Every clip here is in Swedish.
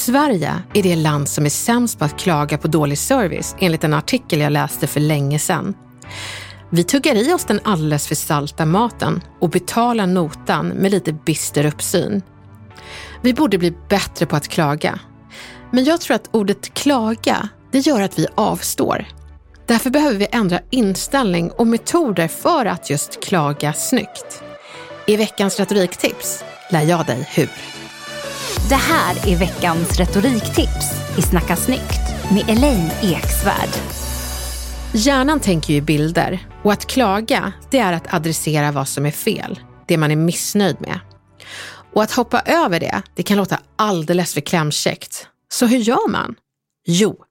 Sverige är det land som är sämst på att klaga på dålig service enligt en artikel jag läste för länge sedan. Vi tuggar i oss den alldeles för salta maten och betalar notan med lite bister uppsyn. Vi borde bli bättre på att klaga. Men jag tror att ordet klaga, det gör att vi avstår. Därför behöver vi ändra inställning och metoder för att just klaga snyggt. I veckans retoriktips lär jag dig hur. Det här är veckans retoriktips i Snacka snyggt med Elaine Eksvärd. Hjärnan tänker ju i bilder och att klaga, det är att adressera vad som är fel, det man är missnöjd med. Och att hoppa över det, det kan låta alldeles för klämkäckt. Så hur gör man? Jo,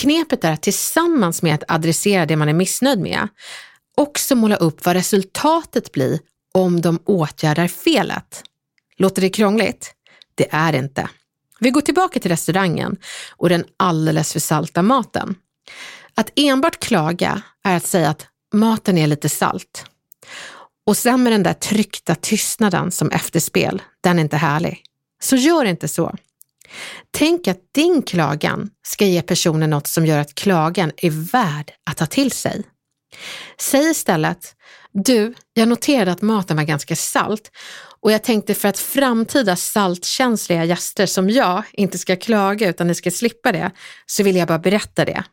knepet är att tillsammans med att adressera det man är missnöjd med, också måla upp vad resultatet blir om de åtgärdar felet. Låter det krångligt? Det är det inte. Vi går tillbaka till restaurangen och den alldeles för salta maten. Att enbart klaga är att säga att maten är lite salt. Och sen med den där tryckta tystnaden som efterspel, den är inte härlig. Så gör inte så. Tänk att din klagan ska ge personen något som gör att klagan är värd att ta till sig. Säg istället, du, jag noterade att maten var ganska salt och jag tänkte för att framtida saltkänsliga gäster som jag inte ska klaga utan ni ska slippa det, så vill jag bara berätta det.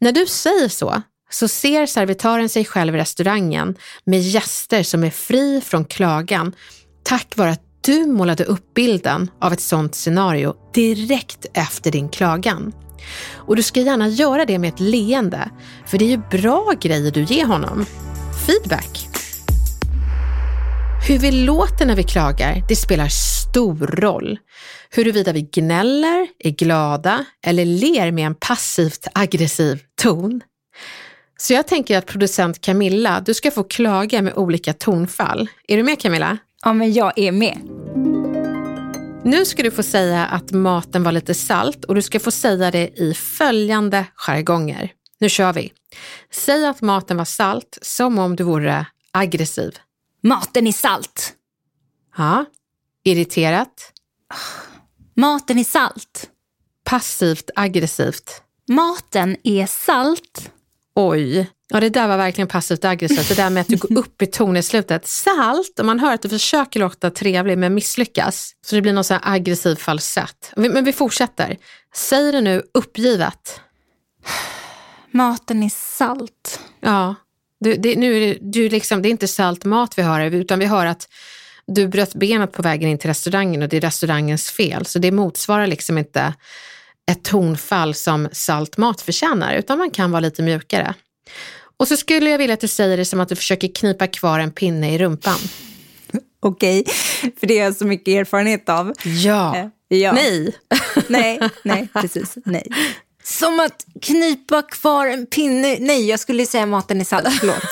När du säger så, så ser servitören sig själv i restaurangen med gäster som är fri från klagan tack vare att du målade upp bilden av ett sådant scenario direkt efter din klagan. Och du ska gärna göra det med ett leende, för det är ju bra grejer du ger honom. Feedback. Hur vi låter när vi klagar, det spelar stor roll. Huruvida vi gnäller, är glada eller ler med en passivt aggressiv ton. Så jag tänker att producent Camilla, du ska få klaga med olika tonfall. Är du med Camilla? Ja, men jag är med. Nu ska du få säga att maten var lite salt och du ska få säga det i följande jargonger. Nu kör vi. Säg att maten var salt som om du vore aggressiv. Maten är salt. Ja. Irriterat. Maten är salt. Passivt aggressivt. Maten är salt. Oj. Ja, det där var verkligen passivt aggressivt. Det där med att du går upp i ton i slutet. Salt, och man hör att du försöker låta trevlig men misslyckas. Så det blir någon sån här aggressiv falsett. Men vi fortsätter. Säg det nu uppgivet. Maten är salt. Ja, du, det, nu är det, du liksom, det är inte salt mat vi hör, utan vi hör att du bröt benet på vägen in till restaurangen och det är restaurangens fel. Så det motsvarar liksom inte ett tonfall som salt mat förtjänar, utan man kan vara lite mjukare. Och så skulle jag vilja att du säger det som att du försöker knipa kvar en pinne i rumpan. Okej, för det har jag så mycket erfarenhet av. Ja. Eh, ja. Nej. nej, nej, precis. Nej. Som att knipa kvar en pinne. Nej, jag skulle säga maten är salt. Förlåt.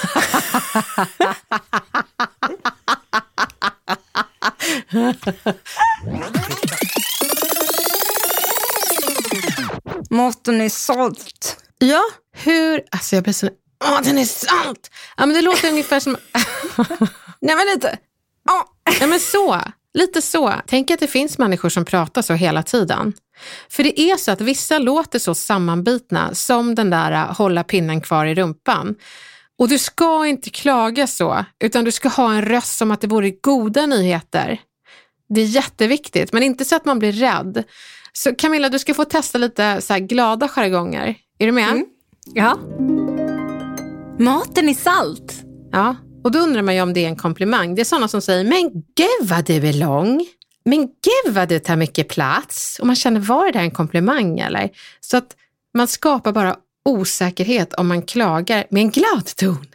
Maten är salt. Ja, hur... Alltså jag blir så... Åh, den är salt! Ja, men det låter ungefär som... Nej, men lite... Åh. Nej, men så. Lite så. Tänk att det finns människor som pratar så hela tiden. För det är så att vissa låter så sammanbitna som den där hålla pinnen kvar i rumpan. Och du ska inte klaga så, utan du ska ha en röst som att det vore goda nyheter. Det är jätteviktigt, men inte så att man blir rädd. Så Camilla, du ska få testa lite så glada jargonger. Är du med? Mm. Ja. Maten är salt. Ja, och då undrar man ju om det är en komplimang. Det är sådana som säger, men gud vad du är lång. Men gud vad du tar mycket plats. Och man känner, var det där en komplimang eller? Så att man skapar bara osäkerhet om man klagar med en glad ton.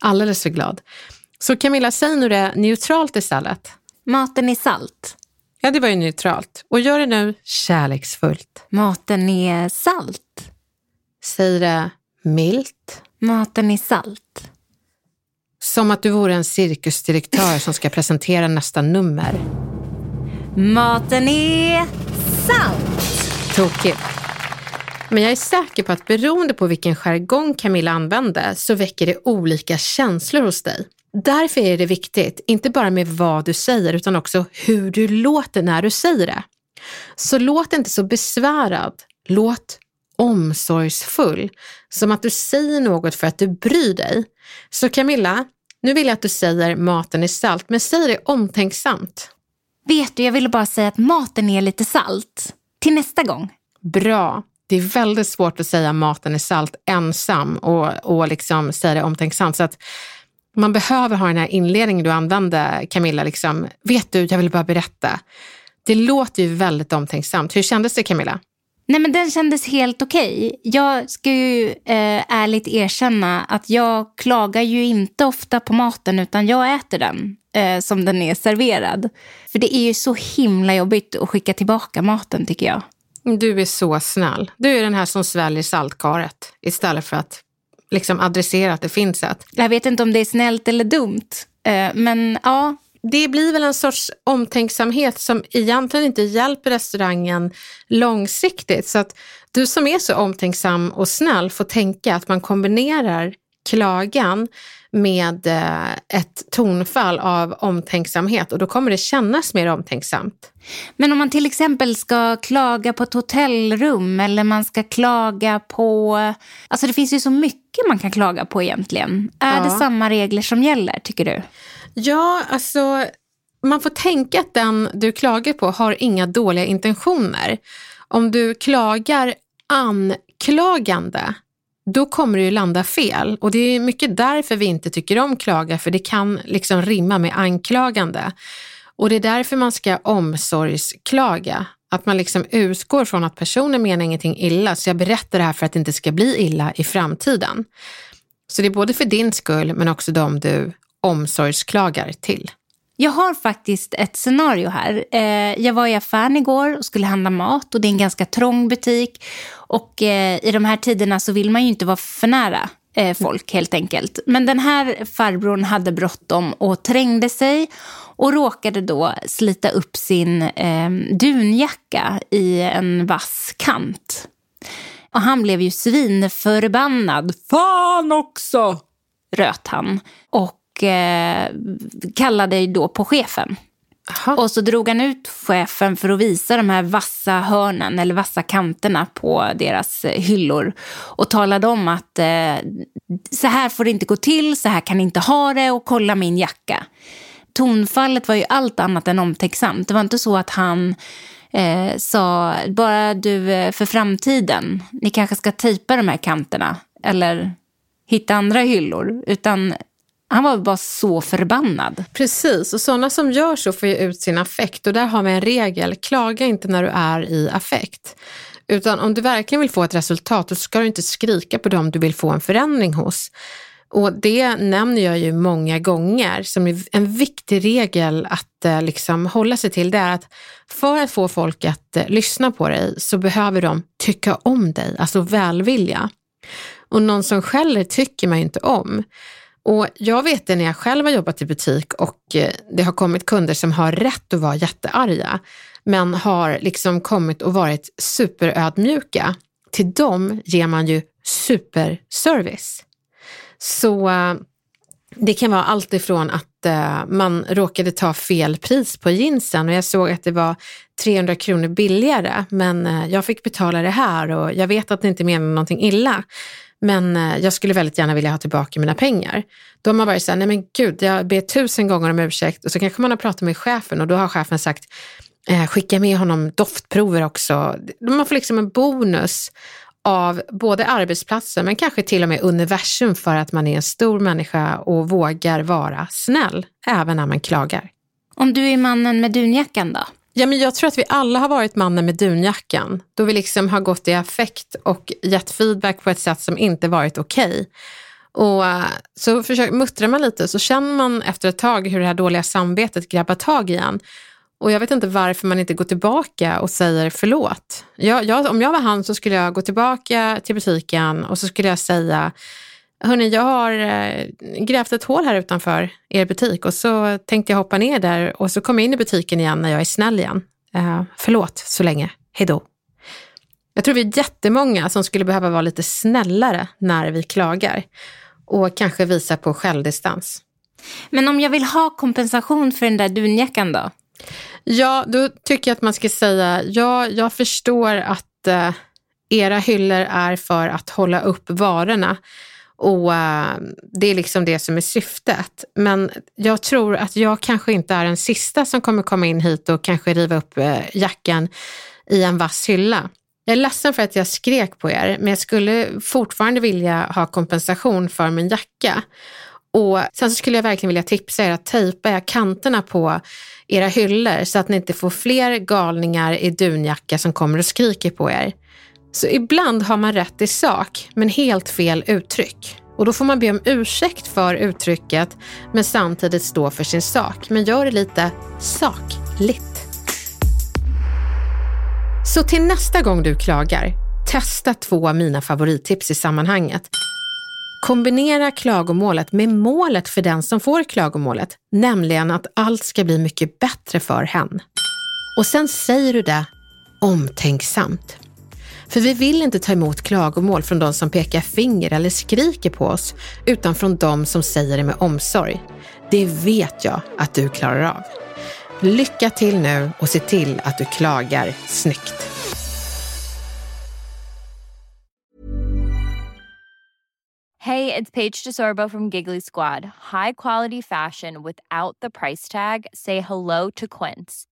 Alldeles för glad. Så Camilla, säg nu det neutralt istället. Maten är salt. Ja, det var ju neutralt. Och gör det nu kärleksfullt. Maten är salt. Säg det milt. Maten är salt. Som att du vore en cirkusdirektör som ska presentera nästa nummer. Maten är salt. Tokigt. Men jag är säker på att beroende på vilken jargong Camilla använde så väcker det olika känslor hos dig. Därför är det viktigt, inte bara med vad du säger utan också hur du låter när du säger det. Så låt inte så besvärad, låt omsorgsfull, som att du säger något för att du bryr dig. Så Camilla, nu vill jag att du säger maten är salt, men säg det omtänksamt. Vet du, jag ville bara säga att maten är lite salt. Till nästa gång. Bra. Det är väldigt svårt att säga maten är salt ensam och, och liksom säga det omtänksamt. Så att man behöver ha den här inledningen du använde Camilla. Liksom, Vet du, jag vill bara berätta. Det låter ju väldigt omtänksamt. Hur kändes det Camilla? Nej men den kändes helt okej. Okay. Jag ska ju eh, ärligt erkänna att jag klagar ju inte ofta på maten utan jag äter den eh, som den är serverad. För det är ju så himla jobbigt att skicka tillbaka maten tycker jag. Du är så snäll. Du är den här som sväljer saltkaret istället för att liksom adressera att det finns ett. Jag vet inte om det är snällt eller dumt. Eh, men ja, det blir väl en sorts omtänksamhet som egentligen inte hjälper restaurangen långsiktigt. Så att du som är så omtänksam och snäll får tänka att man kombinerar klagan med eh, ett tonfall av omtänksamhet och då kommer det kännas mer omtänksamt. Men om man till exempel ska klaga på ett hotellrum eller man ska klaga på... Alltså det finns ju så mycket man kan klaga på egentligen. Är ja. det samma regler som gäller tycker du? Ja, alltså man får tänka att den du klagar på har inga dåliga intentioner. Om du klagar anklagande, då kommer det ju landa fel. Och det är mycket därför vi inte tycker om klaga, för det kan liksom rimma med anklagande. Och det är därför man ska omsorgsklaga. Att man liksom utgår från att personen menar ingenting illa, så jag berättar det här för att det inte ska bli illa i framtiden. Så det är både för din skull, men också de du omsorgsklagar till? Jag har faktiskt ett scenario här. Eh, jag var i affären igår och skulle handla mat och det är en ganska trång butik. Och eh, i de här tiderna så vill man ju inte vara för nära eh, folk helt enkelt. Men den här farbrorn hade bråttom och trängde sig och råkade då slita upp sin dunjacka i en vass kant. Och han blev ju svinförbannad. Fan också! röt han. Och eh, kallade då på chefen. Aha. Och så drog han ut chefen för att visa de här vassa hörnen eller vassa kanterna på deras eh, hyllor. Och talade om att eh, så här får det inte gå till, så här kan ni inte ha det och kolla min jacka. Tonfallet var ju allt annat än omtänksamt. Det var inte så att han eh, sa, bara du eh, för framtiden, ni kanske ska tejpa de här kanterna eller hitta andra hyllor. Utan han var bara så förbannad. Precis, och sådana som gör så får ju ut sin affekt och där har vi en regel, klaga inte när du är i affekt. Utan om du verkligen vill få ett resultat, då ska du inte skrika på dem du vill få en förändring hos. Och det nämner jag ju många gånger som en viktig regel att eh, liksom hålla sig till. Det är att för att få folk att eh, lyssna på dig så behöver de tycka om dig, alltså välvilja. Och någon som skäller tycker man ju inte om. Och jag vet det när jag själv har jobbat i butik och eh, det har kommit kunder som har rätt att vara jättearga, men har liksom kommit och varit superödmjuka. Till dem ger man ju superservice. Så eh, det kan vara allt ifrån att eh, man råkade ta fel pris på jeansen och jag såg att det var 300 kronor billigare, men eh, jag fick betala det här och jag vet att ni inte menar någonting illa men eh, jag skulle väldigt gärna vilja ha tillbaka mina pengar. Då har man varit så här, nej men gud, jag ber tusen gånger om ursäkt och så kanske man har pratat med chefen och då har chefen sagt, eh, skicka med honom doftprover också. Man får liksom en bonus av både arbetsplatsen men kanske till och med universum för att man är en stor människa och vågar vara snäll även när man klagar. Om du är mannen med dunjackan då? Ja, men jag tror att vi alla har varit mannen med dunjackan, då vi liksom har gått i affekt och gett feedback på ett sätt som inte varit okej. Okay. Och eh, så försöker, muttrar man lite så känner man efter ett tag hur det här dåliga samvetet grabbar tag igen. Och jag vet inte varför man inte går tillbaka och säger förlåt. Jag, jag, om jag var han så skulle jag gå tillbaka till butiken och så skulle jag säga Hörni, jag har eh, grävt ett hål här utanför er butik och så tänkte jag hoppa ner där och så kommer jag in i butiken igen när jag är snäll igen. Uh, förlåt så länge. Hej då. Jag tror vi är jättemånga som skulle behöva vara lite snällare när vi klagar och kanske visa på självdistans. Men om jag vill ha kompensation för den där dunjackan då? Ja, då tycker jag att man ska säga, ja, jag förstår att uh, era hyllor är för att hålla upp varorna. Och eh, det är liksom det som är syftet. Men jag tror att jag kanske inte är den sista som kommer komma in hit och kanske riva upp eh, jackan i en vass hylla. Jag är ledsen för att jag skrek på er, men jag skulle fortfarande vilja ha kompensation för min jacka. Och sen så skulle jag verkligen vilja tipsa er att tejpa kanterna på era hyllor så att ni inte får fler galningar i dunjacka som kommer och skriker på er. Så ibland har man rätt i sak, men helt fel uttryck. Och då får man be om ursäkt för uttrycket, men samtidigt stå för sin sak. Men gör det lite sakligt. Så till nästa gång du klagar, testa två av mina favorittips i sammanhanget. Kombinera klagomålet med målet för den som får klagomålet, nämligen att allt ska bli mycket bättre för hen. Och sen säger du det omtänksamt. För vi vill inte ta emot klagomål från de som pekar finger eller skriker på oss, utan från de som säger det med omsorg. Det vet jag att du klarar av. Lycka till nu och se till att du klagar snyggt. Hej, det är Paige DeSorbo från Giggly Squad. High quality fashion without the price tag. Say hello to Quince.